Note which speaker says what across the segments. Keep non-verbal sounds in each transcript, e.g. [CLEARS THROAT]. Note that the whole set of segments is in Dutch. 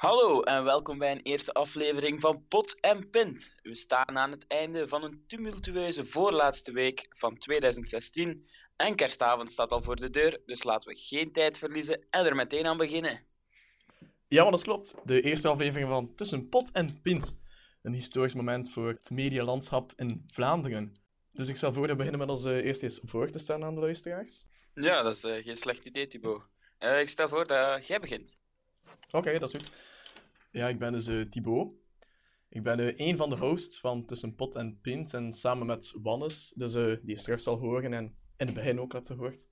Speaker 1: Hallo en welkom bij een eerste aflevering van Pot en Pint. We staan aan het einde van een tumultueuze voorlaatste week van 2016 en kerstavond staat al voor de deur, dus laten we geen tijd verliezen en er meteen aan beginnen.
Speaker 2: Ja, dat klopt. De eerste aflevering van Tussen Pot en Pint. Een historisch moment voor het medialandschap in Vlaanderen. Dus ik stel voor dat we beginnen met ons eh, eerst eens voor te stellen aan de luisteraars.
Speaker 1: Ja, dat is eh, geen slecht idee, Thibaut. Eh, ik stel voor dat jij begint.
Speaker 2: Oké, dat is goed. Ja, ik ben dus eh, Thibaut. Ik ben eh, een van de hosts van Tussen Pot en Pint. En samen met Wannes, dus, eh, die je straks zal horen en in het begin ook hebt gehoord,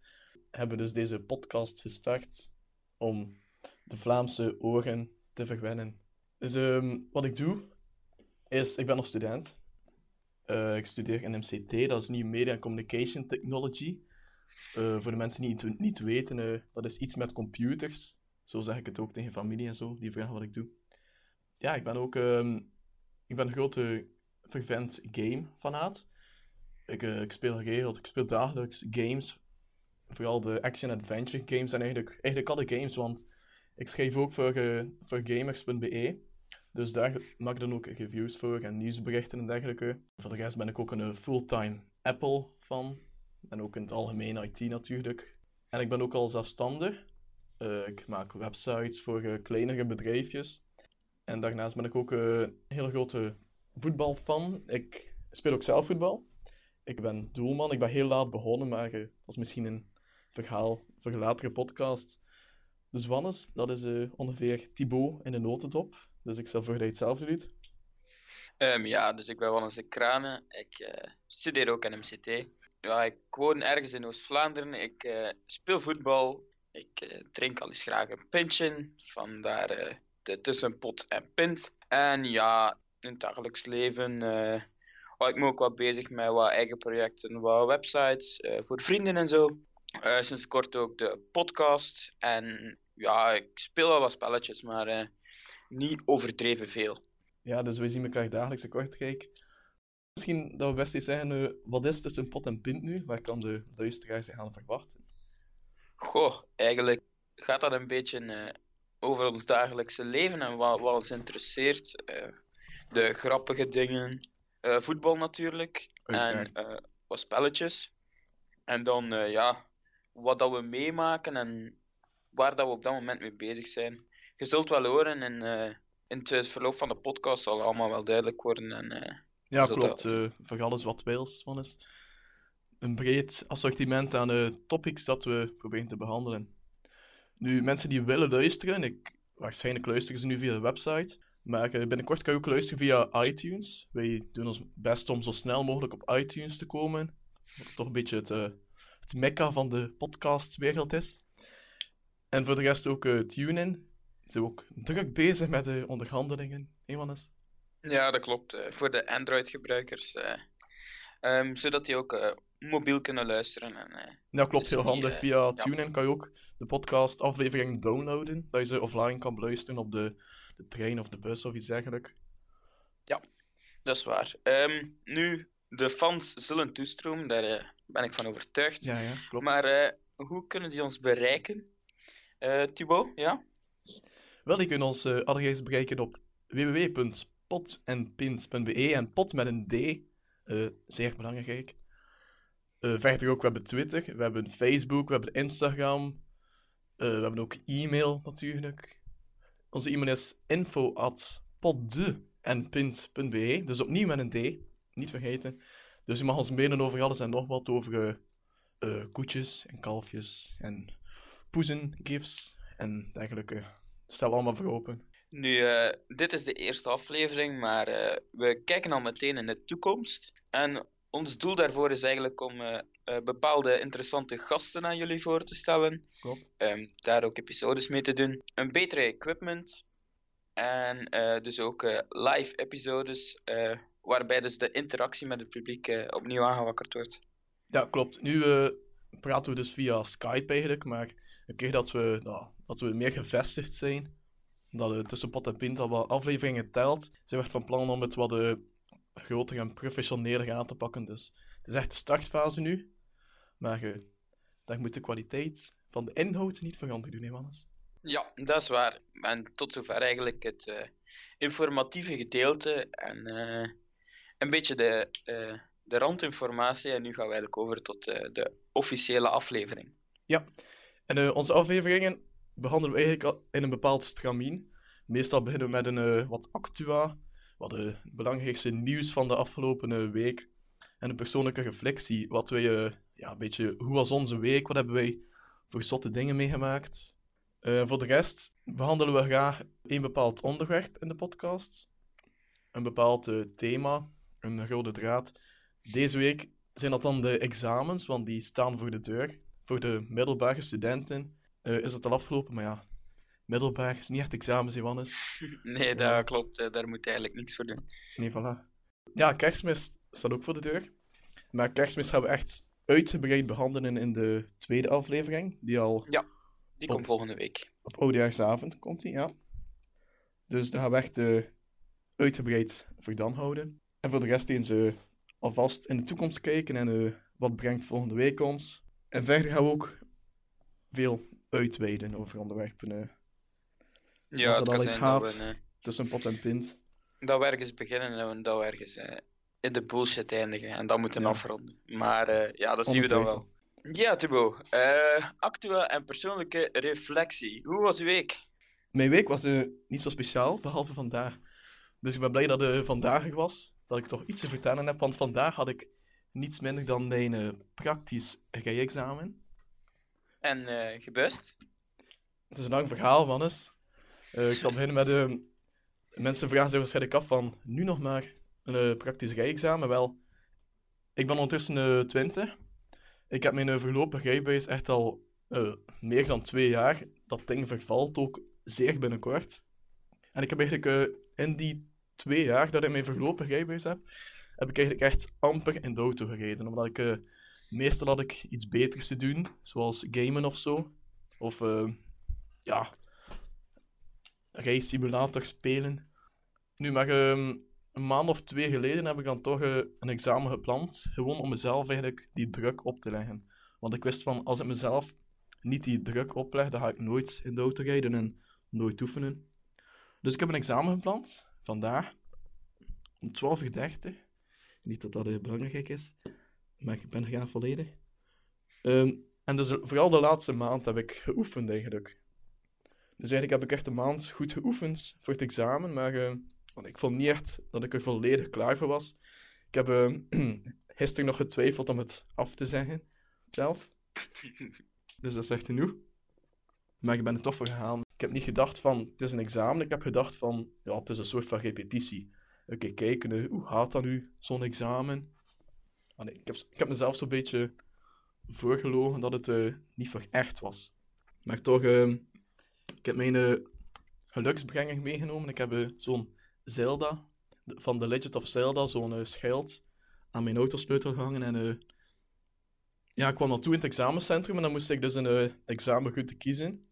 Speaker 2: hebben we dus deze podcast gestart om de Vlaamse oren te verwennen. Dus ehm, wat ik doe, is... Ik ben nog student. Ik studeer in MCT, dat is New Media Communication Technology. Voor de mensen die het niet weten, dat is iets met computers. Zo zeg ik het ook tegen familie en zo, die vragen wat ik doe. Ja, ik ben ook ehm, ik ben een grote fervent game-fanaat. Ik, eh, ik speel geregeld, ik speel dagelijks games. Vooral de action-adventure games en eigenlijk, eigenlijk alle games, want ik schrijf ook voor, eh, voor gamers.be. Dus daar maak ik dan ook reviews voor en nieuwsberichten en dergelijke. Voor de rest ben ik ook een eh, fulltime Apple-fan. En ook in het algemeen IT natuurlijk. En ik ben ook al zelfstandig. Ik maak websites voor kleinere bedrijfjes. En daarnaast ben ik ook eh, een hele grote voetbalfan. Ik speel ook zelf voetbal. Ik ben doelman. Ik ben heel laat begonnen, maar dat is misschien een verhaal voor latere podcast. Dus Wannes, dat is eh, ongeveer Thibaut in een notendop. Dus ik stel voor dat je hetzelfde doet.
Speaker 1: Ehm, ja, dus ik ben Wannes de Kranen. Ik eh, studeer ook aan MCT. Ja, ik woon ergens in Oost-Vlaanderen. Ik speel voetbal. Ik drink al eens graag een pintje. Vandaar de tussenpot en pint. En ja, in het dagelijks leven eh hou ik me ook wat bezig met wat eigen projecten, wat websites eh, voor vrienden en zo. Eh, sinds kort ook de podcast. En ja, ik speel wel wat spelletjes, maar niet overdreven veel.
Speaker 2: Ja, dus wij zien elkaar dagelijks in Kortrijk. Misschien dat we best eens zeggen, wat is tussen pot en pint nu? Waar kan de luisteraar zich aan verwachten?
Speaker 1: Goh, eigenlijk gaat dat een beetje over ons dagelijkse leven en wat, wat ons interesseert. Eh, de grappige dingen, eh, voetbal natuurlijk, en eh, wat spelletjes. En dan, ja, wat dat we meemaken en waar dat we op dat moment mee bezig zijn. Je zult wel horen en in het verloop van de podcast zal allemaal wel duidelijk worden. En,
Speaker 2: Ja, klopt. eh, voor alles wat wils, van is. Een breed assortiment aan topics dat we proberen te behandelen. Nu, mensen die willen luisteren, ik, waarschijnlijk luisteren ze nu via de website, maar eh, binnenkort kan je ook luisteren via iTunes. Wij doen ons best om zo snel mogelijk op iTunes te komen, wat toch een beetje het, het mekka van de podcastwereld is. En voor de rest ook eh TuneIn. Zijn ook druk bezig met de onderhandelingen, Wannes?
Speaker 1: Ja, dat klopt. voor de Android-gebruikers. Eh, ehm, zodat die ook eh, mobiel kunnen luisteren. En, eh,
Speaker 2: Ja, klopt.
Speaker 1: Dus
Speaker 2: Heel handig.
Speaker 1: eh,
Speaker 2: Via
Speaker 1: ja.
Speaker 2: TuneIn kan je ook de podcast afleveringen downloaden. Dat je ze offline kan beluisteren op de, de trein of de bus of iets dergelijks.
Speaker 1: dat is waar. Ehm, nu, de fans zullen toestromen, daar ben ik van overtuigd.
Speaker 2: Ja, ja, klopt.
Speaker 1: Maar hoe kunnen die ons bereiken? Thibaut, ja?
Speaker 2: Wel, die kunnen ons allereerst bereiken op www.potenpint.be en pot met een D. eh, zeer belangrijk. Eh, verder ook, we hebben Twitter, we hebben Facebook, we hebben Instagram. eh, we hebben ook e-mail natuurlijk. Onze e-mail is info.potde.pint.be. Dus opnieuw met een D, niet vergeten. Dus je mag ons mailen over alles en nog wat, over koetjes en kalfjes en poezen, gifs en dergelijke. Stel allemaal voor open.
Speaker 1: Nu, eh, dit is de eerste aflevering, maar eh, we kijken al meteen in de toekomst. En ons doel daarvoor is eigenlijk om eh, bepaalde interessante gasten aan jullie voor te stellen.
Speaker 2: Klopt.
Speaker 1: Ehm, daar ook episodes mee te doen. Een betere equipment. En dus ook live episodes. waarbij dus de interactie met het publiek opnieuw aangewakkerd wordt.
Speaker 2: Ja, klopt. Nu praten we dus via Skype eigenlijk, maar een keer dat we, nou, dat we meer gevestigd zijn, dat het tussen pot en pint al wat afleveringen telt, zijn we van plan om het wat eh, groter en professioneler aan te pakken. Dus het is echt de startfase nu, maar eh, daar moet de kwaliteit van de inhoud niet veranderen doen, Wannes?
Speaker 1: Ja, dat is waar. En tot zover eigenlijk het eh, informatieve gedeelte en een beetje de, de randinformatie. En nu gaan we eigenlijk over tot de officiële aflevering.
Speaker 2: Ja, en onze afleveringen behandelen we eigenlijk in een bepaald stramien. Meestal beginnen we met een eh, wat actua, wat de belangrijkste nieuws van de afgelopen eh, week. En een persoonlijke reflectie, wat wij, eh, ja, een beetje, hoe was onze week, wat hebben wij voor zotte dingen meegemaakt. Eh, voor de rest behandelen we graag een bepaald onderwerp in de podcast. Een bepaald eh, thema, een rode draad. Deze week zijn dat dan de examens, want die staan voor de deur. Voor de middelbare studenten eh, is het al afgelopen, maar ja, middelbaar is niet echt examens, Johannes. [LAUGHS]
Speaker 1: Nee, dat klopt. eh, daar moet je eigenlijk niks voor doen.
Speaker 2: Nee, voilà. Ja, kerstmis staat ook voor de deur. Maar kerstmis gaan we echt uitgebreid behandelen in de tweede aflevering, die al
Speaker 1: Die komt volgende week.
Speaker 2: op oudejaarsavond komt, die, ja. Dus daar gaan we echt eh, uitgebreid voor dan houden. En voor de rest eens eh, alvast in de toekomst kijken en wat brengt volgende week ons. En verder gaan we ook veel uitweiden over onderwerpen eh,
Speaker 1: Ja,
Speaker 2: dat
Speaker 1: het
Speaker 2: al eens
Speaker 1: zijn dat
Speaker 2: gaat.
Speaker 1: we, eh,
Speaker 2: tussen pot en pint.
Speaker 1: dat we ergens beginnen en dat we ergens eh, in de bullshit eindigen. En dat moeten
Speaker 2: Ja.
Speaker 1: afronden. Maar eh, ja, dat zien we dan wel. Ja, Thibaut. eh actua en persoonlijke reflectie. Hoe was uw week?
Speaker 2: Mijn week was niet zo speciaal, behalve vandaag. Dus ik ben blij dat het vandaag was. Dat ik toch iets te vertellen heb, want vandaag had ik niets minder dan mijn praktisch rijexamen.
Speaker 1: En eh gebust?
Speaker 2: Het is een lang verhaal, mannes. Eh, ik zal beginnen met... eh, mensen vragen zich waarschijnlijk af van... Nu nog maar een eh, praktisch rijexamen. Wel, ik ben ondertussen eh 20. Ik heb mijn uh, voorlopig rijbewijs echt al meer dan twee jaar. Dat ding vervalt ook zeer binnenkort. En ik heb eigenlijk in die twee jaar dat ik mijn voorlopig rijbewijs heb... heb ik eigenlijk echt amper in de auto gereden. Omdat ik... meestal had ik iets beters te doen. Zoals gamen of zo. Of... eh, ja, rijsimulator spelen. Nu, maar ehm, een maand of twee geleden heb ik dan toch eh, een examen gepland. Gewoon om mezelf eigenlijk die druk op te leggen. Want ik wist van, als ik mezelf niet die druk opleg, dan ga ik nooit in de auto rijden en nooit oefenen. Dus ik heb een examen gepland, vandaag, om 12.30 Niet dat dat eh, belangrijk is, maar ik ben er volledig. Ehm, en dus vooral de laatste maand heb ik geoefend eigenlijk. Dus eigenlijk heb ik echt een maand goed geoefend voor het examen, maar eh, want ik vond niet echt dat ik er volledig klaar voor was. Ik heb eh, [CLEARS THROAT] gisteren nog getwijfeld om het af te zeggen, zelf. Dus dat is echt genoeg. Maar ik ben er toch voor gegaan. Ik heb niet gedacht van, het is een examen. Ik heb gedacht van, ja, het is een soort van repetitie. Oké, kijken, hoe gaat dat nu, zo'n examen? Ik, heb, ik heb mezelf zo'n beetje voorgelogen dat het eh, niet voor echt was. Maar toch, eh, ik heb mijn eh, geluksbrenger meegenomen. Ik heb eh, zo'n Zelda, van The Legend of Zelda, zo'n schild aan mijn autosleutel gehangen. En ja, ik kwam naartoe in het examencentrum en dan moest ik dus een examen goed te kiezen.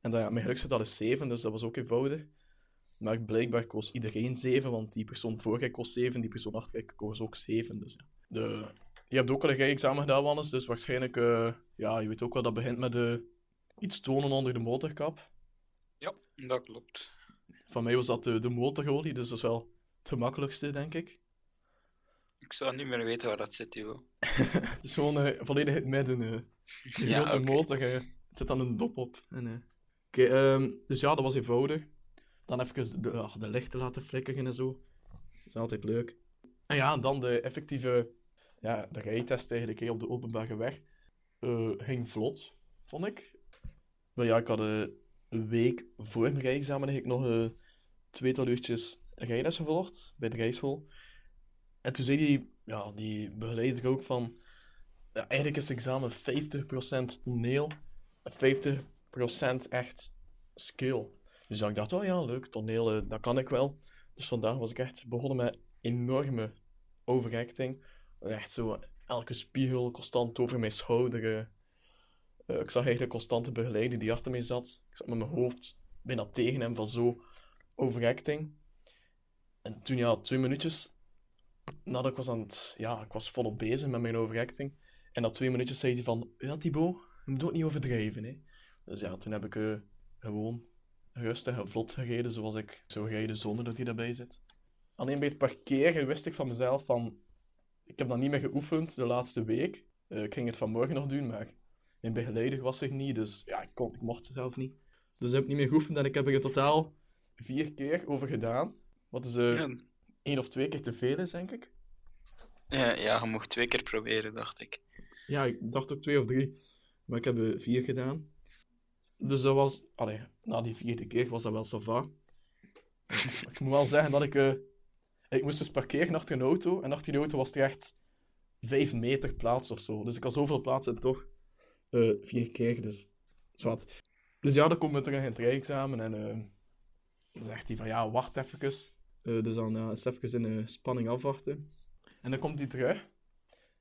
Speaker 2: En dan, ja, mijn geluksgetal is 7, dus dat was ook eenvoudig. Maar blijkbaar koos iedereen 7, want die persoon voor mij koos 7, die persoon achter mij koos ook 7. Dus ja. De, je hebt ook al een rijexamen gedaan, Wannes, dus waarschijnlijk, eh, ja, je weet ook wel, dat begint met eh, iets tonen onder de motorkap.
Speaker 1: Ja, dat klopt.
Speaker 2: Van mij was dat de, de motorolie, dus dat is wel het gemakkelijkste, denk ik.
Speaker 1: Ik zou niet meer weten waar dat zit, Thibaut. [LAUGHS]
Speaker 2: Het is gewoon eh, volledig in het midden. eh. De
Speaker 1: Ja, oké.
Speaker 2: motor, er zit dan een dop op. En, eh, Oké, ehm, dus ja, dat was eenvoudig. Dan even de, de lichten laten flikkeren en zo. Dat is altijd leuk. En ja, dan de effectieve ja, de rijtest eigenlijk hè, op de openbare weg. eh, ging vlot, vond ik. Maar ja, ik had eh, een week voor mijn rijexamen eigenlijk nog een tweetal uurtjes rijles gevolgd bij de rijschool. En toen zei die ja, die begeleid ik ook van... Ja, eigenlijk is het examen 50% toneel en 50% echt skill. Dus ik dacht, oh ja, leuk, toneel, eh, dat kan ik wel. Dus vandaag was ik echt begonnen met enorme overacting. Echt zo, elke spiegel constant over mijn schouder. eh. Eh, ik zag eigenlijk constante begeleiding die achter mij zat. Ik zat met mijn hoofd bijna tegen hem van zo overacting. En toen, ja, twee minuutjes nadat ik was aan. Ja, ik was volop bezig met mijn overacting. En na twee minuutjes zei hij van... Ja, Thibaut, je moet ook niet overdrijven, hè. Dus ja, toen heb ik eh, gewoon rustig en vlot gereden zoals ik zou rijden zonder dat hij daarbij zit. Alleen bij het parkeren wist ik van mezelf van... Ik heb dat niet meer geoefend de laatste week. Eh, ik ging het vanmorgen nog doen, maar mijn begeleider was er niet, dus ja, ik, kon, ik mocht zelf niet. Dus ik heb niet meer geoefend en ik heb er in totaal vier keer over gedaan. Wat is eh
Speaker 1: Ja,
Speaker 2: één of twee keer te veel is, denk ik.
Speaker 1: ja, ja, je mocht twee keer proberen, dacht ik.
Speaker 2: Ja, ik dacht ook twee of drie, maar ik heb er vier gedaan. Dus dat was, allee, na die vierde keer was dat wel ça va. [LAUGHS] ik moet wel zeggen dat ik, eh, ik moest dus parkeren achter een auto en achter die auto was er echt vijf meter plaats of zo. Dus ik had zoveel plaats en toch eh, vier keer, dus zwart. Dus ja, dan komen we terug in het rijexamen en eh, dan zegt hij van ja, wacht even. Eh, dus dan ja, eens even in spanning afwachten. En dan komt hij terug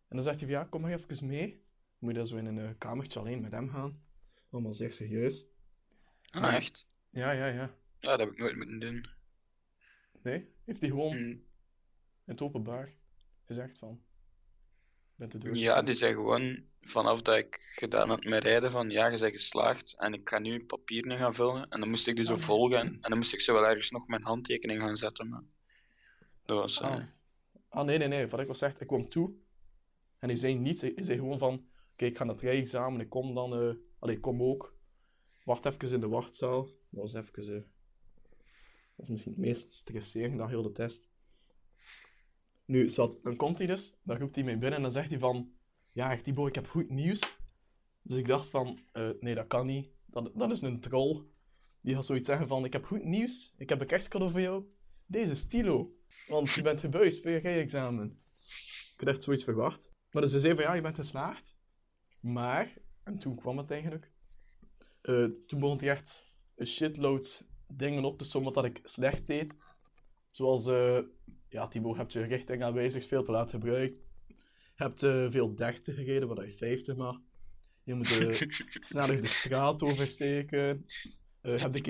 Speaker 2: en dan zegt hij van ja, kom maar even mee. Moet je dan zo in een kamertje alleen met hem gaan. Allemaal zeer serieus.
Speaker 1: Ah, echt?
Speaker 2: Ja, ja, ja.
Speaker 1: Ja, dat heb ik nooit moeten doen.
Speaker 2: Nee, heeft hij gewoon in
Speaker 1: Hm.
Speaker 2: het openbaar gezegd van... Bent de deur
Speaker 1: Ja, die zei gewoon vanaf dat ik gedaan had met rijden van ja, je bent geslaagd en ik ga nu papieren gaan vullen. En dan moest ik die zo
Speaker 2: Ah,
Speaker 1: volgen en, en dan moest ik zo wel ergens nog mijn handtekening gaan zetten. Maar dat was... eh,
Speaker 2: Ah. ah, nee, nee, nee. Wat ik al zeg, ik kwam toe. En hij zei niets. Hij zei gewoon van... Kijk, ik ga naar het rijexamen. Ik kom dan... eh allee, ik kom ook. Wacht even in de wachtzaal. Dat was even... eh, dat is misschien het meest stresserende dan heel de test. Nu, zat, dan komt hij dus. Dan roept hij mij binnen en dan zegt hij van... Ja, Thibaut, ik heb goed nieuws. Dus ik dacht van... eh, nee, dat kan niet. Dat, dat is een troll. Die gaat zoiets zeggen van... Ik heb goed nieuws. Ik heb een kerstcadeau voor jou. Deze stilo. Want je bent gebuist voor je rijexamen. Ik had echt zoiets verwacht. Maar dus ze zei van ja, je bent geslaagd. Maar, en toen kwam het eigenlijk. eh, toen begon hij echt een shitload dingen op te sommen dat ik slecht deed. Zoals, eh ja, Thibaut, hebt je richtingaanwijzers veel te laat gebruikt. Je hebt eh, veel 30 gereden, waar je 50 mag. Je moet eh, [LAUGHS] sneller de straat oversteken. Heb, ik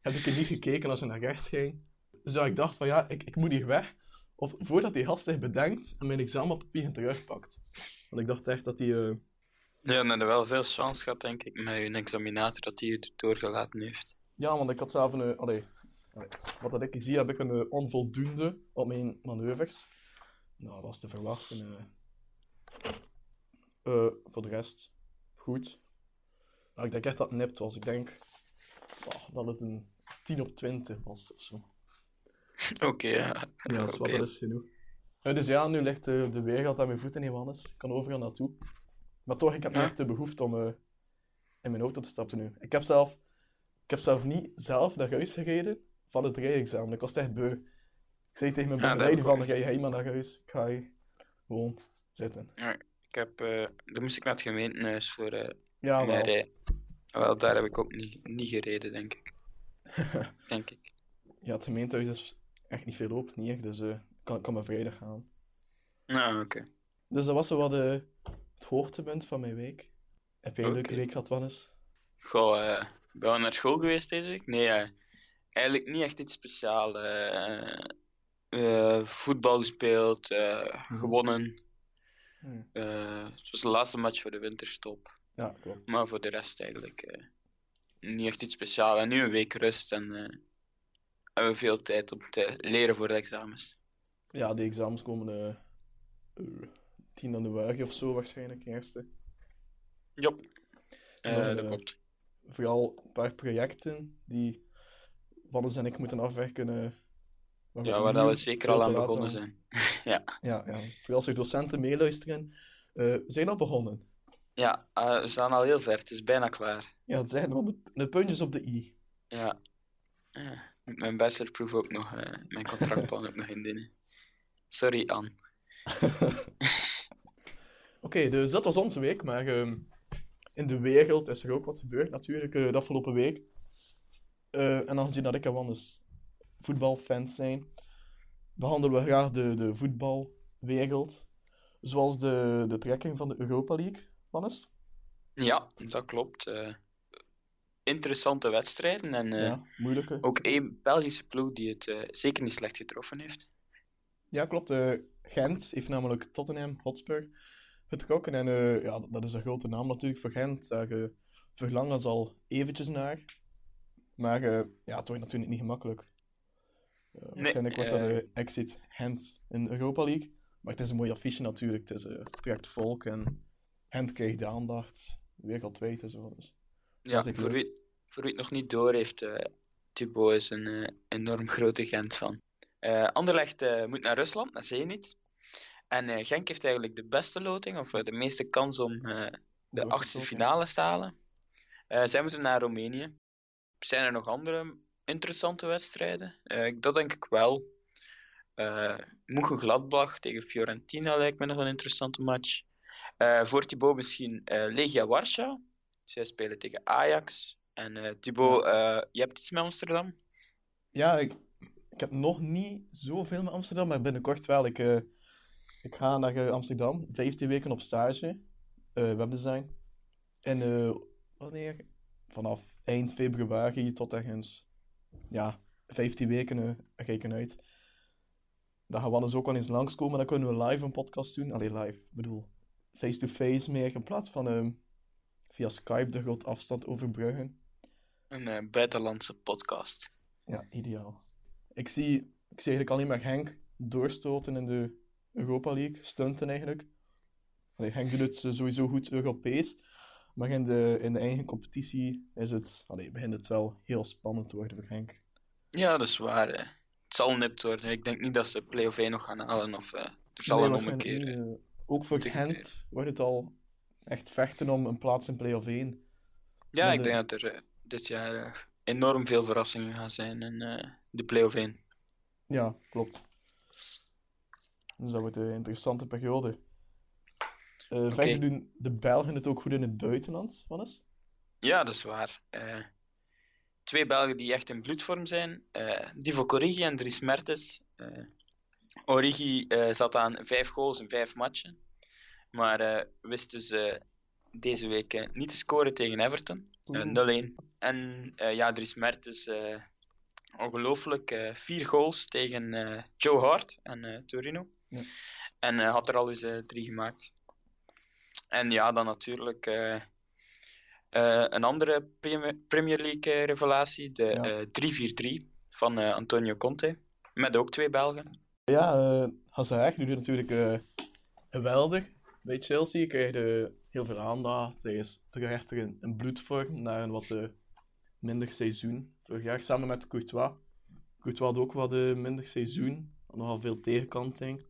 Speaker 2: heb ik er niet gekeken als je naar rechts ging. Dus ja, ik dacht van ja, ik, ik moet hier weg. Of voordat die gast zich bedenkt en mijn examenpapieren terugpakt. Want ik dacht echt dat hij...
Speaker 1: Ja, en er wel veel chance gehad, denk ik, met een examinator dat hij het doorgelaten heeft.
Speaker 2: Ja, want ik had zelf een... allee, wat dat ik zie, heb ik een eh, onvoldoende op mijn manoeuvres. Nou, dat was te verwachten. eh. Eh, voor de rest, goed. Maar ik denk echt dat het nipt was. Ik denk oh, dat het een 10 op 20 was of zo. [LAUGHS]
Speaker 1: Oké, ja.
Speaker 2: Ja, dat is, wat, is genoeg. Dus ja, nu ligt eh, de wereld aan mijn voeten, Johannes. Ik kan overal naartoe. Maar toch, ik heb
Speaker 1: Ja.
Speaker 2: echt de behoefte om in mijn auto te stappen nu. Ik heb zelf, ik heb zelf niet zelf naar huis gereden van het rijexamen. Ik was echt beu. Ik zei tegen mijn
Speaker 1: Ja,
Speaker 2: begeleider van, ga je helemaal naar huis? Ik ga hier gewoon zitten.
Speaker 1: Ik heb, eh dan moest ik naar het gemeentehuis voor eh
Speaker 2: Ja, wel.
Speaker 1: rij. Wel, daar heb ik ook niet, niet gereden, denk ik. [LAUGHS] denk ik.
Speaker 2: Ja, het gemeentehuis is echt niet veel open hier, dus eh, ik kan, kan maar vrijdag gaan.
Speaker 1: Nou, oké.
Speaker 2: Dus dat was zo wat het hoogtepunt van mijn week. Heb jij een leuke week gehad, Wannes?
Speaker 1: Goh, eh, ben je naar school geweest deze week? Nee, eh, eigenlijk niet echt iets speciaals. eh eh, voetbal gespeeld,
Speaker 2: Mhm.
Speaker 1: gewonnen.
Speaker 2: Hm.
Speaker 1: Eh, het was de laatste match voor de winterstop.
Speaker 2: Ja, klopt.
Speaker 1: Maar voor de rest eigenlijk niet echt iets speciaals. En nu een week rust en hebben we veel tijd om te leren voor de examens.
Speaker 2: Ja, die examens komen eh, 10 januari of zo waarschijnlijk, eerste. Dan,
Speaker 1: Eh, dat klopt.
Speaker 2: Vooral een paar projecten die Wannes en ik moeten afwerken. eh, waar
Speaker 1: Ja, waar we zeker al aan begonnen zijn. [LAUGHS]
Speaker 2: Ja, ja. Vooral als er docenten meeluisteren. eh, we zijn al begonnen.
Speaker 1: Ja, eh, we staan al heel ver. Het is bijna klaar.
Speaker 2: Ja, het zijn wel de, de puntjes op de i.
Speaker 1: Ja. Ja, moet mijn bachelorproef ook nog, eh, mijn contractplan ook nog indienen. Sorry, Anne. [LAUGHS] [LAUGHS]
Speaker 2: Oké, dus dat was onze week, maar ehm, in de wereld is er ook wat gebeurd natuurlijk eh, de afgelopen week. Eh, en aangezien dat ik en Wannes voetbalfans zijn, behandelen we graag de, de voetbalwereld. Zoals de, de trekking van de Europa League, Wannes.
Speaker 1: Ja, dat klopt. Eh, interessante wedstrijden en
Speaker 2: ja, moeilijke.
Speaker 1: ook één Belgische ploeg die het zeker niet slecht getroffen heeft.
Speaker 2: Ja, klopt. Gent heeft namelijk Tottenham Hotspur getrokken. En eh, ja, dat is een grote naam natuurlijk voor Gent. Daar eh, verlangen ze al eventjes naar. Maar eh, ja, het wordt natuurlijk niet gemakkelijk. Eh, waarschijnlijk wordt dat de exit Gent in de Europa League. Maar het is een mooie affiche natuurlijk. Het, is, het trekt volk en Gent krijgt de aandacht. Wereldwijd en zo. Dus.
Speaker 1: Ja, voor
Speaker 2: leuk.
Speaker 1: wie, voor wie het nog niet door heeft, Thibaut is een enorm grote Gent van. Anderlecht moet naar Rusland, naar Zenit. En eh, Genk heeft eigenlijk de beste loting, of eh, de meeste kans om eh, de achtste finale te halen. Zij moeten naar Roemenië. Zijn er nog andere interessante wedstrijden? Dat denk ik wel. Eh Gladbach tegen Fiorentina lijkt me nog een interessante match. Voor Thibaut misschien eh, Legia Warschau. Zij spelen tegen Ajax. En eh Thibaut, je hebt iets met Amsterdam?
Speaker 2: Ja, ik, ik heb nog niet zoveel met Amsterdam, maar binnenkort wel. Ik, ik ga naar eh, Amsterdam, 15 weken op stage, eh, webdesign. En eh, wanneer? Vanaf eind februari tot ergens, ja, 15 weken ga ik eruit. Dan gaan we dus ook wel eens langskomen, dan kunnen we live een podcast doen. Allee, live, ik bedoel, face-to-face meer, in plaats van ehm, via Skype de grote afstand overbruggen.
Speaker 1: Een buitenlandse podcast.
Speaker 2: Ja, ideaal. Ik zie, ik zie eigenlijk alleen maar Henk doorstoten in de Europa League, stunten eigenlijk. Allee, Henk doet het eh, sowieso goed Europees, maar in de, in de eigen competitie is het, allee, begint het wel heel spannend te worden voor Henk.
Speaker 1: Ja, dat is waar. eh. Het zal nipt worden. Ik denk niet dat ze play-off 1 nog gaan halen. Of, eh, er zal
Speaker 2: Nee,
Speaker 1: een
Speaker 2: niet,
Speaker 1: eh.
Speaker 2: ook voor Gent wordt het al echt vechten om een plaats in play-off 1.
Speaker 1: Ja,
Speaker 2: met
Speaker 1: ik
Speaker 2: de-
Speaker 1: denk dat er dit jaar enorm veel verrassingen gaan zijn in de play-off 1.
Speaker 2: Ja, klopt. Dus dat wordt een interessante periode. Eh, Verder doen de Belgen het ook goed in het buitenland, Wannes?
Speaker 1: Ja, dat is waar. Eh, twee Belgen die echt in bloedvorm zijn. eh Divo Origi en Dries Mertens. Eh, Origi eh, zat aan vijf goals in vijf matchen. Maar eh, wist dus eh, deze week eh, niet te scoren tegen Everton. Eh, 0-1. En eh, ja, Dries Mertens, eh, ongelooflijk. eh, vier goals tegen eh, Joe Hart en eh, Torino.
Speaker 2: Ja.
Speaker 1: En eh, had er al eens eh, drie gemaakt. En ja, dan natuurlijk eh, een andere Premier, League revelatie, de
Speaker 2: Ja.
Speaker 1: eh, 3-4-3 van Antonio Conte. Met ook twee Belgen.
Speaker 2: Ja, eh Hazard doet het natuurlijk eh, geweldig bij Chelsea. Krijgt eh, heel veel aandacht. Hij is terecht in, in bloedvorm na een wat minder seizoen. Vorig jaar samen met Courtois. Courtois had ook wat minder seizoen. Nogal veel tegenkanting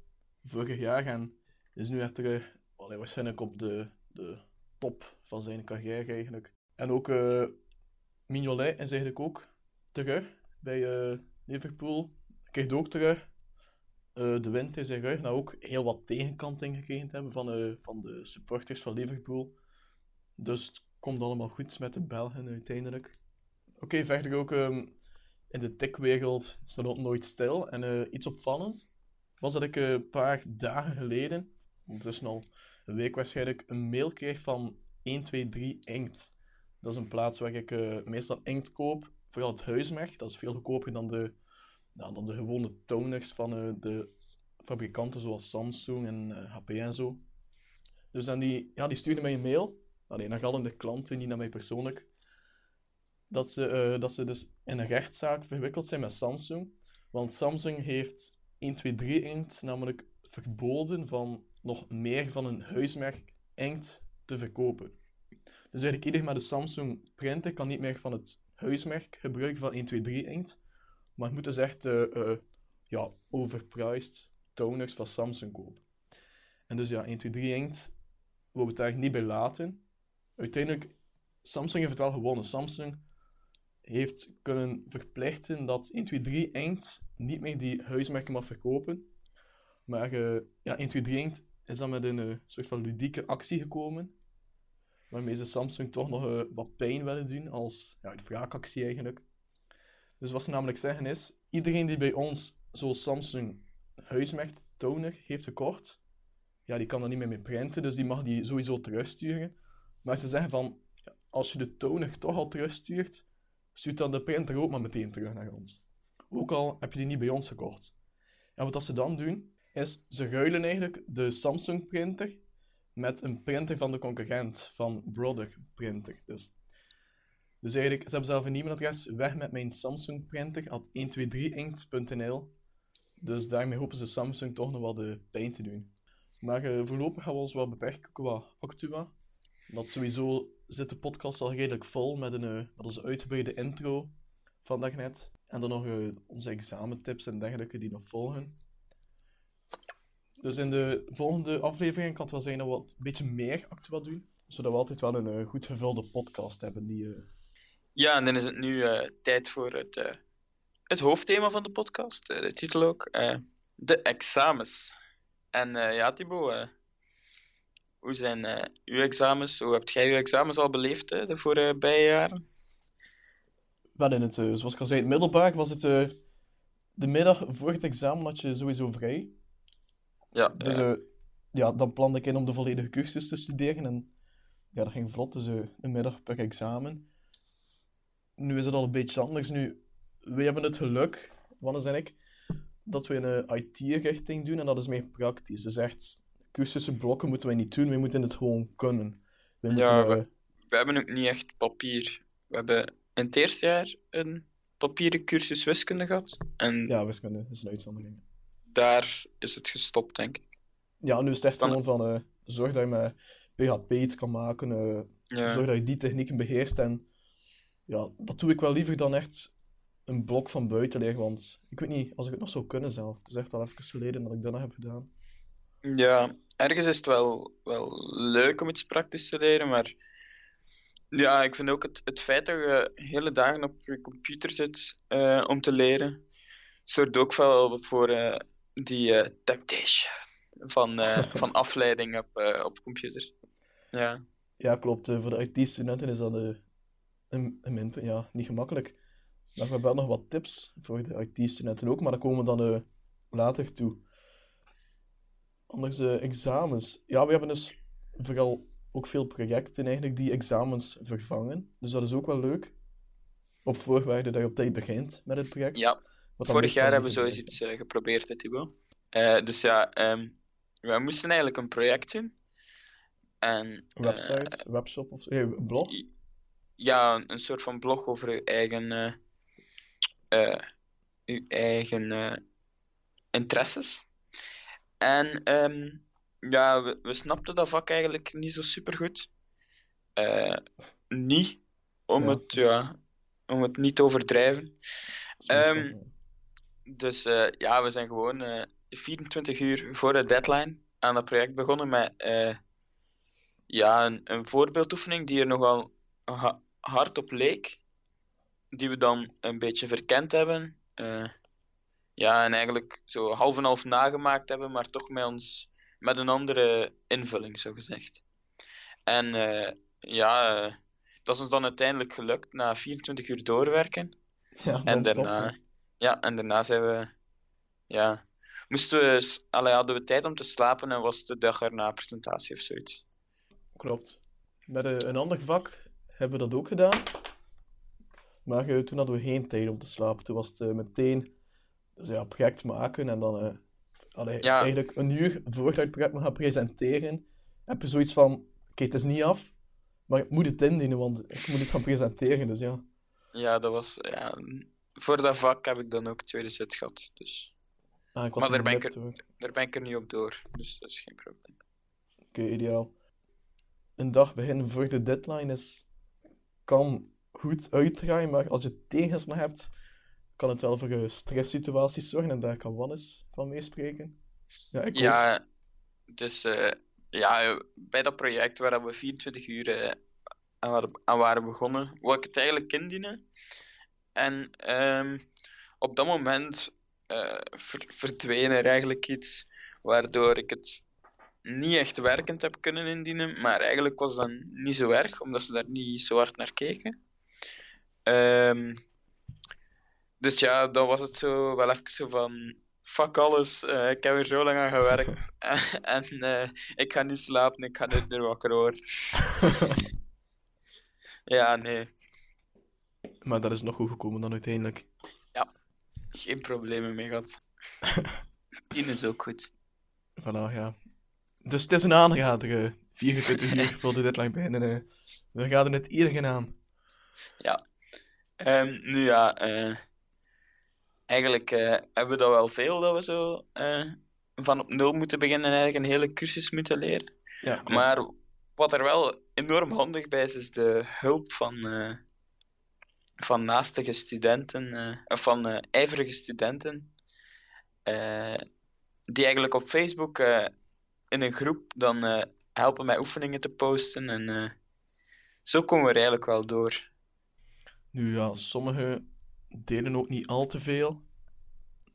Speaker 2: vorig jaar. En is nu echt terug, waarschijnlijk op de, de top van zijn carrière eigenlijk. En ook eh Mignolet is eigenlijk ook terug bij eh, Liverpool. Krijgt ook terug eh, de wind in zijn rug. Nou ook heel wat tegenkanting gekregen hebben van, eh, van de supporters van Liverpool. Dus het komt allemaal goed met de Belgen uiteindelijk. Oké, verder ook ehm, in de tech-wereld staat ook nooit stil. En iets opvallend was dat ik eh, een paar dagen geleden, ondertussen al een week waarschijnlijk, een mail kreeg van 123 Inkt. Dat is een plaats waar ik eh, meestal inkt koop. Vooral het huismerk, dat is veel goedkoper dan de, nou, dan de gewone toners van eh, de fabrikanten zoals Samsung en HP en zo. Dus dan die, ja, die stuurde mij een mail, alleen naar al de klanten, niet naar mij persoonlijk, dat ze, dat ze dus in een rechtszaak verwikkeld zijn met Samsung. Want Samsung heeft 123 inkt namelijk verboden van nog meer van een huismerk inkt te verkopen. Dus eigenlijk ieder met een Samsung printer kan niet meer van het huismerk gebruiken van 123 inkt. Maar het moet dus echt eh, ja, overpriced toners van Samsung kopen. En dus ja, 123 inkt wil het daar niet bij laten. Uiteindelijk, Samsung heeft het wel gewonnen. Samsung heeft kunnen verplichten dat 123 inkt niet meer die huismerken mag verkopen. Maar uh, ja, 1, 2, 3 is dan met een uh, soort van ludieke actie gekomen. Waarmee ze Samsung toch nog uh, wat pijn willen doen, als ja, een wraakactie eigenlijk. Dus wat ze namelijk zeggen is, iedereen die bij ons zo'n Samsung huismerk toner heeft gekocht, ja, die kan er niet meer mee printen, dus die mag die sowieso terugsturen. Maar ze zeggen van, als je de toner toch al terugstuurt, stuurt dan de printer ook maar meteen terug naar ons. Ook al heb je die niet bij ons gekocht. En wat ze dan doen, is ze ruilen eigenlijk de Samsung printer met een printer van de concurrent, van Brother Printer. Dus, dus eigenlijk, ze hebben zelf een e-mailadres, weg met mijn Samsung printer, at 123inkt.nl. Dus daarmee hopen ze Samsung toch nog wel de pijn te doen. Maar uh, voorlopig gaan we ons wel beperken qua Actua. Dat sowieso zit de podcast al redelijk vol met, een, uh, met uitgebreide intro van daarnet. En dan nog uh, onze examentips en dergelijke die nog volgen. Dus in de volgende aflevering kan het wel zijn dat we wat een beetje meer Actua doen. Zodat we altijd wel een uh, goed gevulde podcast hebben. Die,
Speaker 1: Ja, en dan is het nu tijd voor het, het hoofdthema van de podcast. de titel ook. de examens. En ja, Thibaut, hoe zijn uw examens? Hoe hebt jij uw examens al beleefd de voorbije jaren?
Speaker 2: Wel in het, uh, zoals ik al zei, het middelbaar was het uh, de middag voor het examen had je sowieso vrij.
Speaker 1: Ja.
Speaker 2: Dus ja, dan plande ik in om de volledige cursus te studeren en ja, dat ging vlot, dus een middag per examen. Nu is het al een beetje anders. Nu, we hebben het geluk, Wannes en ik, dat we een IT-richting doen en dat is meer praktisch. Dus echt cursussen blokken moeten wij niet doen, we moeten het gewoon kunnen.
Speaker 1: We moeten, ja, we, we, hebben ook niet echt papier. We hebben in het eerste jaar een papieren cursus wiskunde gehad. En
Speaker 2: ja, wiskunde is een uitzondering.
Speaker 1: Daar is het gestopt, denk ik.
Speaker 2: Ja, nu is het echt Dan... gewoon van, uh, zorg dat je met PHP iets kan maken, ja. zorg dat je die technieken beheerst. En ja, dat doe ik wel liever dan echt een blok van buiten leren, want ik weet niet, als ik het nog zou kunnen zelf. Het is echt al even geleden dat ik dat nog heb gedaan.
Speaker 1: Ja, ergens is het wel, wel leuk om iets praktisch te leren, maar ja, ik vind ook het, het feit dat je hele dagen op je computer zit uh, om te leren, zorgt ook wel voor uh, die uh, temptation van, [LAUGHS] van afleiding op, op computer. Ja,
Speaker 2: ja klopt. voor de IT-studenten is dat een, een, een ja, niet gemakkelijk. Maar we hebben wel nog wat tips voor de IT-studenten ook, maar daar komen we dan later toe. Anders examens. Ja, we hebben dus vooral ook veel projecten eigenlijk die examens vervangen. Dus dat is ook wel leuk. Op voorwaarde dat je op tijd begint met het project.
Speaker 1: Ja, vorig jaar hebben we zoiets iets uh, geprobeerd, hè, Thibaut. Uh, dus ja, um, wij moesten eigenlijk een project doen. En,
Speaker 2: Website, webshop of eh, blog?
Speaker 1: Ja, een soort van blog over uw eigen, uw eigen interesses. En um, ja, we, we, snapten dat vak eigenlijk niet zo super goed. Uh, niet, om, ja. Het, ja, om het niet te overdrijven. Um, dus uh, ja, we zijn gewoon uh, 24 uur voor de deadline aan het project begonnen met ja, een, een, voorbeeldoefening die er nogal ha hard op leek. Die we dan een beetje verkend hebben. Ja, en eigenlijk zo half en half nagemaakt hebben, maar toch met, ons, met een andere invulling, zo gezegd. En uh, ja, uh, dat is ons dan uiteindelijk gelukt na 24 uur doorwerken. [LAUGHS]
Speaker 2: Ja,
Speaker 1: en daarna, ja, en daarna zijn we, ja, moesten we, allee, hadden we tijd om te slapen en was het de dag erna presentatie of zoiets.
Speaker 2: Klopt. Met een, een ander vak hebben we dat ook gedaan. Maar toen hadden we geen tijd om te slapen. Toen was het meteen dus ja, project maken en dan allee, ja. eigenlijk een uur voordat je het project moet gaan presenteren, heb je zoiets van, oké, okay, het is niet af, maar ik moet het indienen, want ik moet het gaan presenteren, dus ja.
Speaker 1: Ja, dat was, ja, voor dat vak heb ik dan ook tweede set gehad, dus.
Speaker 2: Ah, ik
Speaker 1: was maar daar ben ik, er, daar ben ik er niet op door, dus dat is geen probleem.
Speaker 2: Oké, okay, ideaal. Een dag beginnen voor de deadline is, kan goed uitdraaien, maar als je tegenslag hebt, kan het wel voor stresssituaties zorgen en daar kan Wannes van meespreken.
Speaker 1: Ja, ik ja dus uh, ja, bij dat project waar we 24 uur uh, aan, aan, waren begonnen, wou ik het eigenlijk indienen. En um, op dat moment uh, ver, verdween er eigenlijk iets waardoor ik het niet echt werkend heb kunnen indienen. Maar eigenlijk was dat niet zo erg, omdat ze daar niet zo hard naar keken. Ehm, dus ja, dan was het zo wel even zo van. Fuck alles, eh, ik heb er zo lang aan gewerkt. [LAUGHS] en eh, ik ga nu slapen, ik ga nooit meer wakker worden. [LAUGHS] ja, nee,
Speaker 2: Maar dat is nog goed gekomen dan uiteindelijk.
Speaker 1: geen problemen mee gehad. [LAUGHS] Tien is ook goed.
Speaker 2: Voilà, ja. Dus het is een aanrader, eh, 24 uur voor de deadline eh. We gaan het iedereen aan.
Speaker 1: Ehm, nu ja, eh, eigenlijk eh, hebben we dat wel veel dat we zo eh, van op nul moeten beginnen en eigenlijk een hele cursus moeten leren.
Speaker 2: Ja.
Speaker 1: Maar wat er wel enorm handig bij is, is de hulp van, eh, van naastige studenten, of van eh, ijverige studenten, die eigenlijk op Facebook in een groep dan helpen met oefeningen te posten. En zo komen we er eigenlijk wel door.
Speaker 2: Nu ja, sommigen deden ook niet al te veel.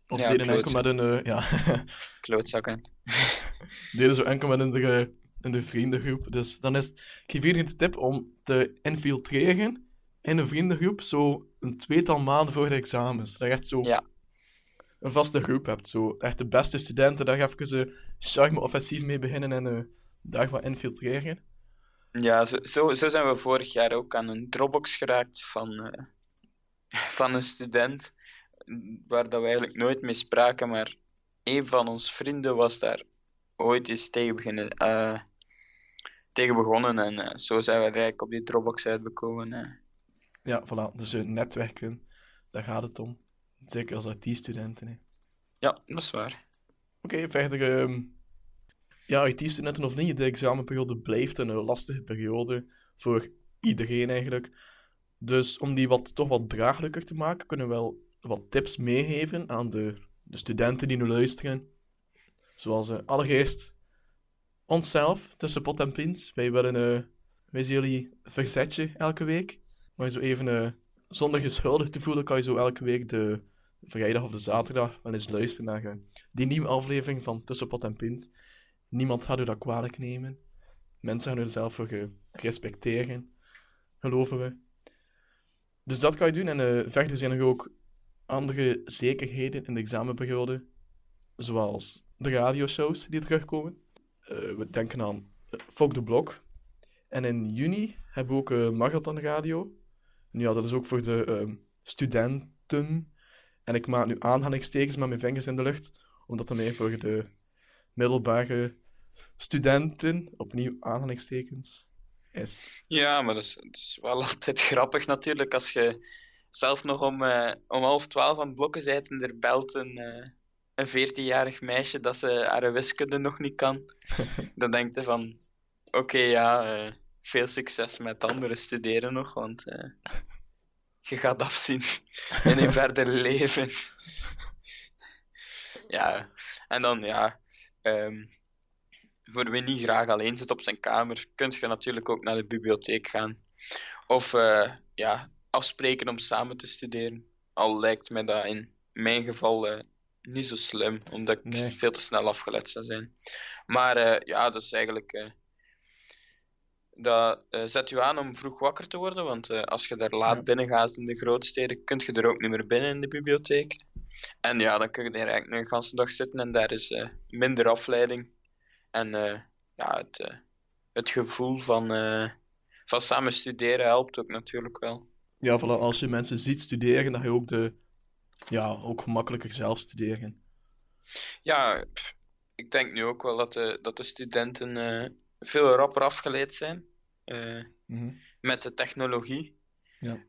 Speaker 2: Of
Speaker 1: Ja,
Speaker 2: deden enkel met een, eh, ja, [LAUGHS] [LAUGHS]
Speaker 1: Klootzakken.
Speaker 2: deden zo enkel met in de, in de vriendengroep. Dus dan is, ik geef iedereen de tip om te infiltreren in een vriendengroep zo een tweetal maanden voor de examens. Dat je echt zo
Speaker 1: Ja.
Speaker 2: een vaste groep hebt. Zo echt de beste studenten, daar even een charme-offensief mee beginnen en eh, daar wat infiltreren.
Speaker 1: Ja, zo, zo, zijn we vorig jaar ook aan een Dropbox geraakt van, eh, van een student, waar dat we eigenlijk nooit mee spraken, maar een van ons vrienden was daar ooit eens tegen, beginnen, eh, tegen begonnen en eh, zo zijn we eigenlijk op die Dropbox uitgekomen. eh.
Speaker 2: Ja, voilà. Dus netwerken, daar gaat het om. Zeker als IT-studenten. hè.
Speaker 1: Ja, dat is waar.
Speaker 2: Oké, verder. ehm, ja, IT-studenten of niet, de examenperiode blijft een lastige periode voor iedereen eigenlijk. Dus om die wat, toch wat draaglijker te maken, kunnen we wel wat tips meegeven aan de, de studenten die nu luisteren. Zoals eh, allereerst onszelf, tussen pot en pint. Wij willen, eh wij zien jullie verzetje elke week. Maar zo even, eh, zonder je schuldig te voelen, kan je zo elke week de vrijdag of de zaterdag wel eens luisteren naar die nieuwe aflevering van Tussen Pot en Pint. Niemand gaat u dat kwalijk nemen. Mensen gaan u zelf voor respecteren, geloven we. Dus dat kan je doen. En eh, verder zijn er ook andere zekerheden in de examenperiode, zoals de radioshows die terugkomen. Eh, we denken aan uh, Fok de Blok. En in juni hebben we ook eh Marathon Radio. En ja, dat is ook voor de ehm, studenten. En ik maak nu aanhalingstekens met mijn vingers in de lucht, omdat dat meer voor de middelbare studenten, opnieuw aanhalingstekens, is.
Speaker 1: Ja, maar dat is, dat is wel [LAUGHS] altijd grappig natuurlijk als je zelf nog om, eh, om half twaalf aan het blokken bent en er belt een, eh, een veertienjarig meisje dat ze haar wiskunde nog niet kan. [LAUGHS] Dan denk je van, oké ja, eh, veel succes met andere studeren nog, want je gaat afzien [LAUGHS] in een verder leven. ja, en dan ja, ehm, voor wie niet graag alleen zit op zijn kamer, kun je natuurlijk ook naar de bibliotheek gaan. Of eh, ja, afspreken om samen te studeren. Al lijkt mij dat in mijn geval eh, niet zo slim, omdat ik
Speaker 2: Nee.
Speaker 1: veel te snel afgeleid zou zijn. Maar eh, ja, dat is eigenlijk. dat zet je aan om vroeg wakker te worden, want als je daar laat
Speaker 2: Ja.
Speaker 1: binnen gaat in de grootsteden, kun je er ook niet meer binnen in de bibliotheek. En ja, dan kun je daar eigenlijk een ganse dag zitten en daar is minder afleiding. En eh, ja, het, eh, het gevoel van, eh, van samen studeren helpt ook natuurlijk wel.
Speaker 2: Ja, voilà, als je mensen ziet studeren, dan ga je ook, de, ja, ook gemakkelijker zelf studeren.
Speaker 1: Ja, ik denk nu ook wel dat de, dat de studenten veel rapper afgeleid zijn
Speaker 2: Mhm.
Speaker 1: met de technologie.
Speaker 2: Ja.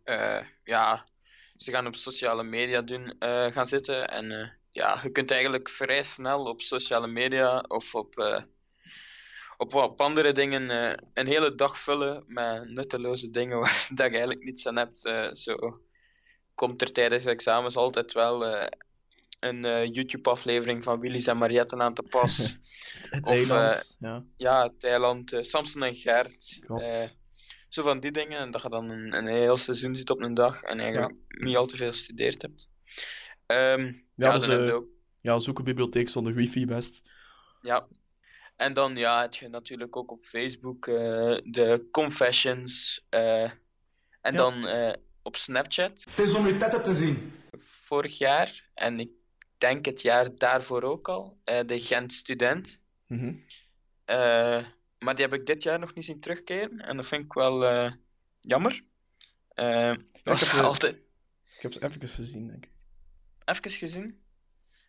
Speaker 1: Ja, ze gaan op sociale media doen, gaan zitten en ja, je kunt eigenlijk vrij snel op sociale media of op, eh, op, op andere dingen eh, een hele dag vullen met nutteloze dingen [LAUGHS] waar dat je eigenlijk niets aan hebt. Eh, zo komt er tijdens de examens altijd wel een YouTube-aflevering van Willys en Marietten aan te pas.
Speaker 2: Het, [LAUGHS] het
Speaker 1: Of,
Speaker 2: eiland, ja.
Speaker 1: ja, Thailand, Samson en Gert. Zo van die dingen. En dat je dan een, een heel seizoen zit op een dag en eigenlijk niet al te veel gestudeerd hebt. Ehm, ja,
Speaker 2: dus,
Speaker 1: dan
Speaker 2: eh, Ja, zoek een bibliotheek zonder wifi best.
Speaker 1: Ja. En dan ja, heb je natuurlijk ook op Facebook eh, de confessions. eh, en
Speaker 2: Ja.
Speaker 1: dan eh, op Snapchat
Speaker 3: Het is om je tetten te zien.
Speaker 1: vorig jaar. En ik denk het jaar daarvoor ook al. eh, de Gent Student.
Speaker 2: Mhm.
Speaker 1: Eh, maar die heb ik dit jaar nog niet zien terugkeren. En dat vind ik wel eh, jammer. Eh was [LAUGHS]
Speaker 2: heb ze-
Speaker 1: altijd
Speaker 2: Ik heb ze even gezien, denk ik.
Speaker 1: Even gezien.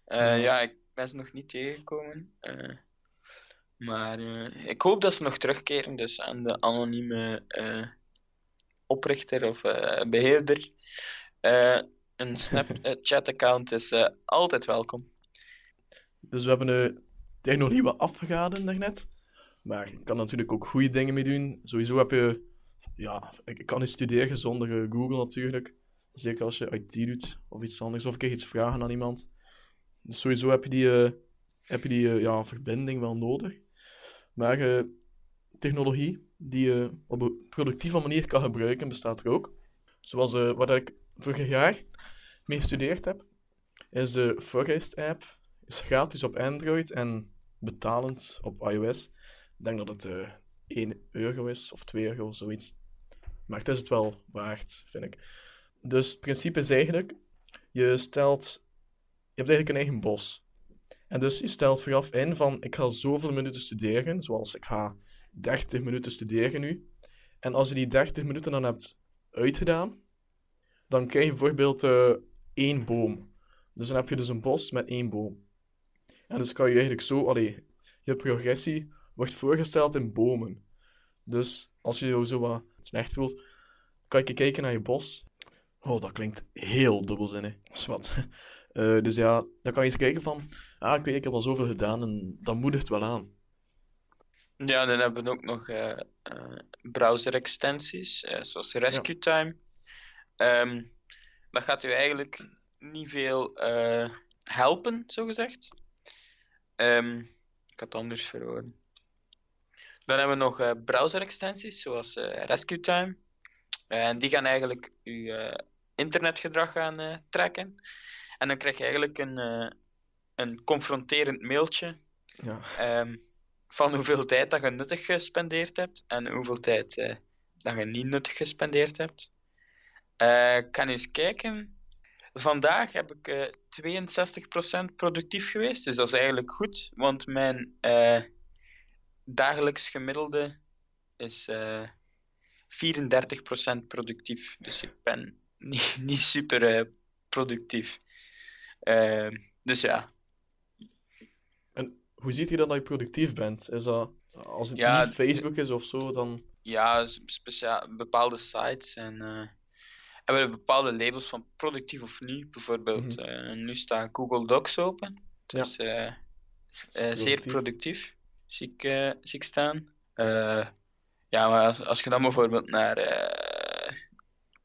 Speaker 1: Eh,
Speaker 2: Ja.
Speaker 1: ja, ik ben ze nog niet tegengekomen. Eh, maar eh, ik hoop dat ze nog terugkeren. Dus aan de anonieme oprichter of eh, beheerder. Eh, een Snapchat-account [LAUGHS] is altijd welkom.
Speaker 2: Dus we hebben de technologie wat afgegaan daarnet. Maar je kan natuurlijk ook goede dingen mee doen. Sowieso heb je... Ja, ik kan niet studeren zonder Google natuurlijk. Zeker als je IT doet of iets anders. Of keer iets vragen aan iemand. Dus sowieso heb je die, eh, heb je die eh, ja, verbinding wel nodig. Maar eh, technologie die je op een productieve manier kan gebruiken, bestaat er ook. Zoals wat ik vorig jaar mee gestudeerd heb, is de Forest app. Is gratis op Android en betalend op iOS. Ik denk dat het eh 1 euro is of 2 euro, zoiets. Maar het is het wel waard, vind ik. Dus het principe is eigenlijk: je stelt. Je hebt eigenlijk een eigen bos. En dus je stelt vooraf in van: ik ga zoveel minuten studeren, zoals ik ga 30 minuten studeren nu. En als je die 30 minuten dan hebt uitgedaan, dan krijg je bijvoorbeeld eh, één boom. Dus dan heb je dus een bos met één boom. En dus kan je eigenlijk zo, allee, je progressie wordt voorgesteld in bomen. Dus als je je zo wat slecht voelt, kan je kijken naar je bos. Oh, dat klinkt heel dubbelzinnig. Zwat. Eh dus ja, dan kan je eens kijken van, ah, ik heb al zoveel gedaan en dan moedigt wel aan.
Speaker 1: Ja, dan hebben we ook nog eh, eh, browser-extensies, eh, zoals Rescue Time. Ehm, dat gaat u eigenlijk niet veel helpen, zogezegd. Ehm ik had het anders verhoren. Dan hebben we nog eh, browser-extensies, zoals Rescue Time. En die gaan eigenlijk uw eh, internetgedrag gaan eh, trekken. En dan krijg je eigenlijk een, eh, een confronterend mailtje
Speaker 2: Ja.
Speaker 1: ehm, van hoeveel tijd dat je nuttig gespendeerd hebt en hoeveel tijd dat je niet nuttig gespendeerd hebt. Ik kan eens kijken. Vandaag heb ik eh 62% productief geweest, dus dat is eigenlijk goed, want mijn dagelijks gemiddelde is 34% productief. Dus ik ben [LAUGHS] niet, niet super eh, productief. Ehm, dus ja,
Speaker 2: En hoe ziet je dan dat je productief bent? Is dat, als het
Speaker 1: Ja,
Speaker 2: niet Facebook is of zo, dan...
Speaker 1: ja, speciaal, bepaalde sites en eh, hebben bepaalde labels van productief of niet. Bijvoorbeeld,
Speaker 2: Mhm.
Speaker 1: eh, nu staat Google Docs open. Dus eh, eh, zeer
Speaker 2: Productief.
Speaker 1: zie ik, eh, zie ik staan. Ja, maar als, als je dan bijvoorbeeld naar eh,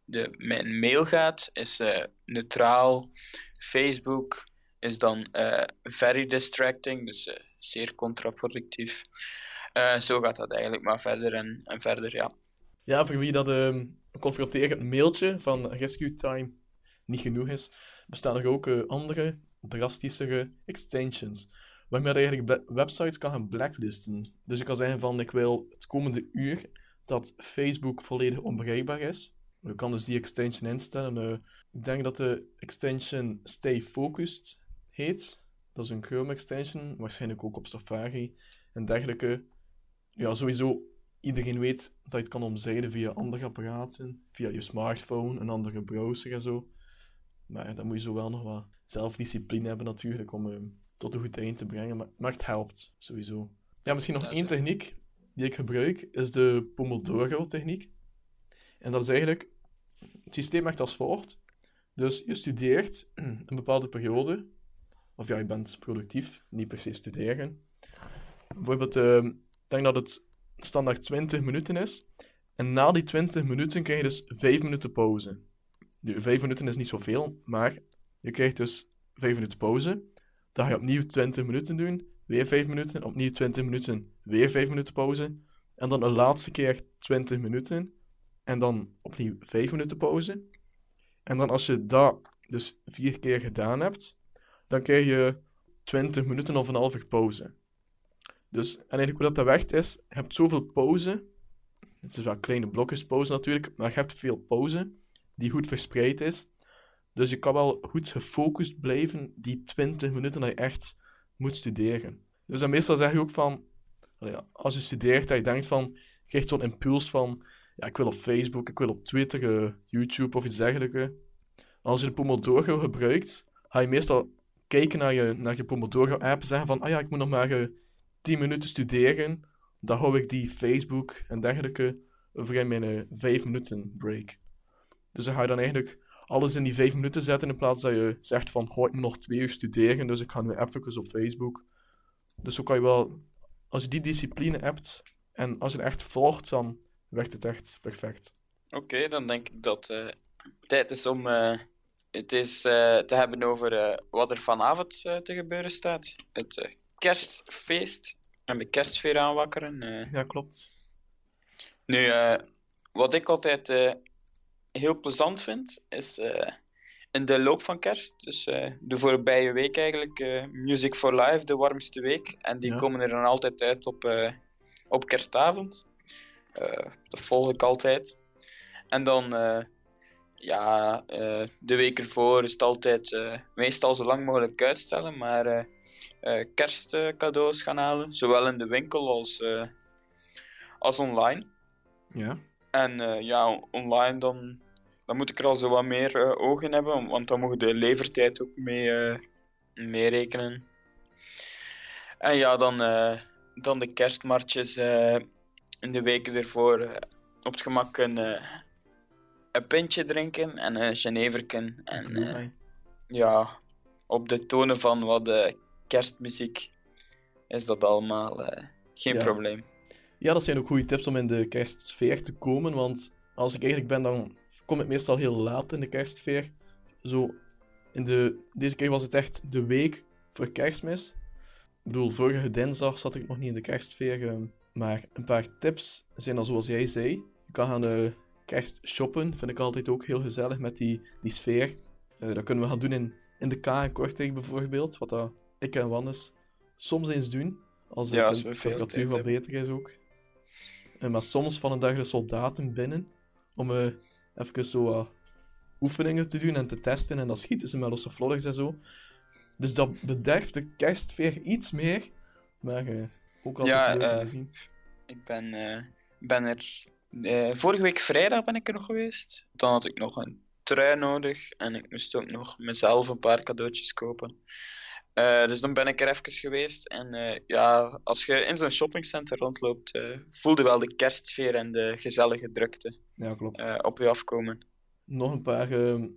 Speaker 1: de, mijn mail gaat, is eh, neutraal. Facebook is dan eh, very distracting, dus zeer contraproductief. Zo gaat dat eigenlijk maar verder en, en verder, ja.
Speaker 2: Ja, voor wie dat ehm, een confronterend mailtje van Rescue Time niet genoeg is, bestaan er ook andere, drastischere extensions. Waarmee je eigenlijk websites kan gaan blacklisten. Dus je kan zeggen van, ik wil het komende uur dat Facebook volledig onbereikbaar is. Je kan dus die extension instellen. eh, ik denk dat de extension Stay Focused heet. Dat is een Chrome extension, waarschijnlijk ook op Safari en dergelijke. Ja, sowieso iedereen weet dat je het kan omzeilen via andere apparaten, via je smartphone, een andere browser en zo. Maar dan moet je zo wel nog wat zelfdiscipline hebben natuurlijk om eh, tot een goed eind te brengen. Maar, maar het helpt, sowieso. Ja, misschien nog
Speaker 1: Ja,
Speaker 2: één techniek die ik gebruik, is de Pomodoro-techniek. En dat is eigenlijk... Het systeem werkt als volgt. Dus je studeert [CLEARS THROAT] een bepaalde periode. Of ja, je bent productief, niet per se studeren. Bijvoorbeeld, eh, ik denk dat het standaard 20 minuten is. En na die 20 minuten krijg je dus 5 minuten pauze. Nu, 5 minuten is niet zoveel, maar je krijgt dus 5 minuten pauze. Dan ga je opnieuw 20 minuten doen, weer 5 minuten, opnieuw 20 minuten, weer 5 minuten pauze. En dan een laatste keer 20 minuten, en dan opnieuw 5 minuten pauze. En dan als je dat dus 4 keer gedaan hebt, dan krijg je 20 minuten of een uur pauze. Dus, en eigenlijk hoe dat, dat werkt is, je hebt zoveel pauze. Het is wel kleine blokjes pauze natuurlijk, maar je hebt veel pauze die goed verspreid is. Dus je kan wel goed gefocust blijven die 20 minuten dat je echt moet studeren. Dus dan meestal zeg je ook van, als je studeert, dat je denkt van, je krijgt zo'n impuls van, ja, ik wil op Facebook, ik wil op Twitter, eh, YouTube of iets dergelijks. Als je de Pomodoro gebruikt, ga je meestal kijken naar je, naar je Pomodoro-app en zeggen van, ah ja, ik moet nog maar uh, 10 minuten studeren. Dan hou ik die Facebook en dergelijke over in mijn uh, 5 minuten break. Dus dan ga je dan eigenlijk alles in die 5 minuten zetten in plaats dat je zegt van, goh, ik moet nog 2 uur studeren, dus ik ga nu even op Facebook. Dus zo kan je wel, als je die discipline hebt en als je het echt volgt, dan werkt het echt perfect.
Speaker 1: Oké, dan denk ik dat het uh, tijd is om uh, het eens uh, te hebben over wat er vanavond te gebeuren staat. Het kerstfeest en de kerstsfeer aanwakkeren.
Speaker 2: Ja, klopt.
Speaker 1: Nu, wat ik altijd heel plezant vind, is in de loop van kerst, dus de voorbije week eigenlijk, Music for Life, de warmste week. En die ja. komen er dan altijd uit op, op kerstavond. Dat volg ik altijd. En dan, ja, uh, de week ervoor is het altijd meestal zo lang mogelijk uitstellen, maar kerstcadeaus gaan halen, zowel in de winkel als, als online.
Speaker 2: Ja.
Speaker 1: En ja, online dan, dan moet ik er al zo wat meer oog in hebben, want dan mogen de levertijd ook mee, mee rekenen. En ja, dan, dan de kerstmartjes in de weken ervoor uh, op het gemak een, uh, een pintje drinken en een geneverken. En uh, ja, op de tonen van wat kerstmuziek is dat allemaal geen
Speaker 2: ja.
Speaker 1: probleem.
Speaker 2: Ja, dat zijn ook goede tips om in de kerstsfeer te komen, want als ik eigenlijk ben, dan kom ik meestal heel laat in de kerstsfeer. Zo, in de, deze keer was het echt de week voor kerstmis. Ik bedoel, vorige dinsdag zat ik nog niet in de kerstsfeer. Maar een paar tips zijn dan zoals jij zei. Je kan gaan uh, kerst shoppen. Vind ik altijd ook heel gezellig met die, die sfeer. Uh, dat kunnen we gaan doen in, in de K in Kortrijk bijvoorbeeld. Wat dat ik en Wannes soms eens doen. Als
Speaker 1: ja,
Speaker 2: de temperatuur wat beter is ook. Uh, maar soms van een dag de soldaten binnen. Om even zo oefeningen te doen en te testen. En dan schieten ze met losse vlodders en zo. Dus dat bederft de kerstfeer iets meer. Maar ook al
Speaker 1: ja, uh, ik ben, uh, ben er. Uh, vorige week vrijdag ben ik er nog geweest. Dan had ik nog een trui nodig en ik moest ook nog mezelf een paar cadeautjes kopen. dus dan ben ik er even geweest. En ja, als je in zo'n shoppingcenter rondloopt, voelde wel de kerstsfeer en de gezellige drukte
Speaker 2: ja, klopt.
Speaker 1: op je afkomen.
Speaker 2: Nog een paar, ehm,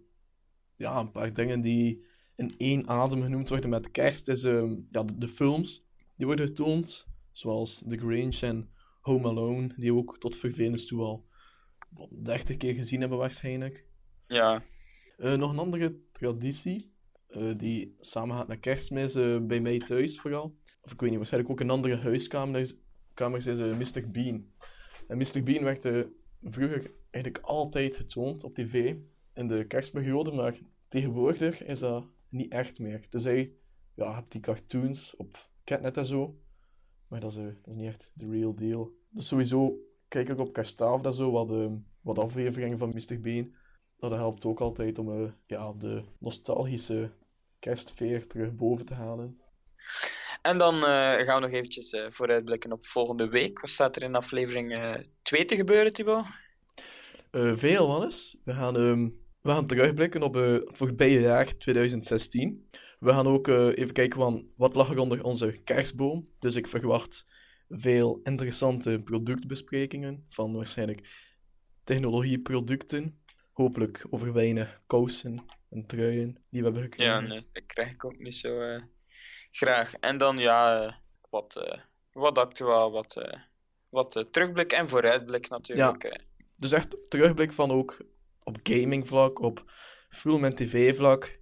Speaker 2: ja, een paar dingen die in één adem genoemd worden met kerst is ehm, ja, de, de films. Die worden getoond Zoals The Grinch en Home Alone, die we ook tot vervelens toe al 30 keer gezien hebben waarschijnlijk.
Speaker 1: Ja.
Speaker 2: Uh, nog een andere traditie, uh, die samengaat met kerstmis, uh, bij mij thuis vooral. Of ik weet niet, waarschijnlijk ook in andere huiskamers kamers is Mr. Bean. En Mr. Bean werd vroeger eigenlijk altijd getoond op tv in de kerstperiode, maar tegenwoordig is dat niet echt meer. Dus hij ja, hebt die cartoons op Catnet en zo, maar dat is, uh, dat is niet echt de real deal. Dus sowieso kijk ik op Kerstaaf dat zo, wat, uh, wat afleveringen van Mr. Bean. Dat helpt ook altijd om uh, ja, de nostalgische kerstfeer terug boven te halen.
Speaker 1: En dan gaan we nog eventjes vooruitblikken op volgende week. Wat staat er in aflevering 2 te gebeuren, Thibaut?
Speaker 2: veel, Wannes. We gaan, um, we gaan terugblikken op het voorbije jaar 2016. We gaan ook even kijken van wat lag er onder onze kerstboom. Dus ik verwacht veel interessante productbesprekingen van waarschijnlijk technologieproducten. Hopelijk over wijnen, kousen en truien die we hebben gekregen.
Speaker 1: Ja, nee, dat krijg ik ook niet zo uh, graag. En dan ja, uh, wat, wat actueel, wat, wat terugblik en vooruitblik natuurlijk.
Speaker 2: Ja, dus echt terugblik van ook op gaming vlak, op film- en tv-vlak.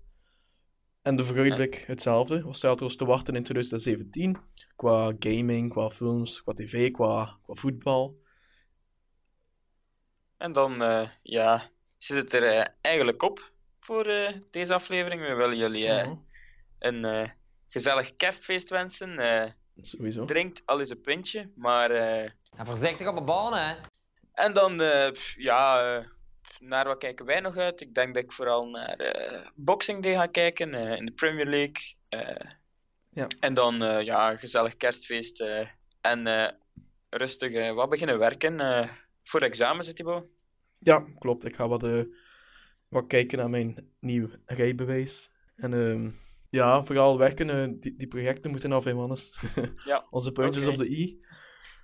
Speaker 2: En de vooruitblik hetzelfde. Wat staat er ons te wachten in 2017? Qua gaming, qua films, qua tv, qua, qua voetbal.
Speaker 1: En dan, uh, ja, zit het er uh, eigenlijk op voor uh, deze aflevering. We willen jullie -huh. een gezellig kerstfeest wensen.
Speaker 2: Sowieso.
Speaker 1: Drinkt al eens een pintje, maar... eh,
Speaker 3: En voorzichtig op de baan, hè.
Speaker 1: En dan, eh, pff, ja, eh, naar wat kijken wij nog uit? Ik denk dat ik vooral naar eh, Boxing Day ga kijken eh, in de Premier League. Eh,
Speaker 2: Ja.
Speaker 1: En dan, eh, ja, gezellig kerstfeest. eh, en eh, rustig eh, wat beginnen werken eh, voor de examens, Thibaut.
Speaker 2: Ja, klopt. Ik ga wat, eh, wat kijken naar mijn nieuw rijbewijs. En ehm, ja, vooral werken. eh, die, die projecten moeten af, mannes. [LAUGHS]
Speaker 1: Ja,
Speaker 2: Onze puntjes op de i.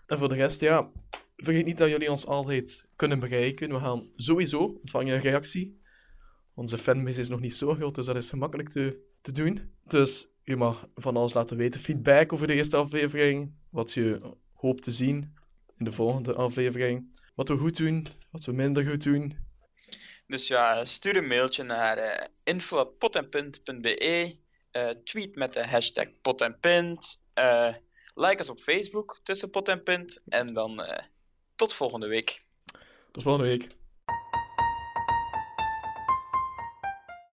Speaker 2: En voor de rest, ja, vergeet niet dat jullie ons altijd kunnen bereiken. We gaan sowieso ontvangen een reactie. Onze fanbase is nog niet zo groot, dus dat is gemakkelijk te, te doen. Dus je mag van alles laten weten. Feedback over de eerste aflevering. Wat je hoopt te zien in de volgende aflevering. Wat we goed doen, wat we minder goed doen.
Speaker 1: Dus ja, stuur een mailtje naar eh info.potenpunt.be. eh tweet met de hashtag potenpunt. eh like ons op Facebook tussen pot en punt. En dan eh, tot volgende week.
Speaker 2: Tot volgende week.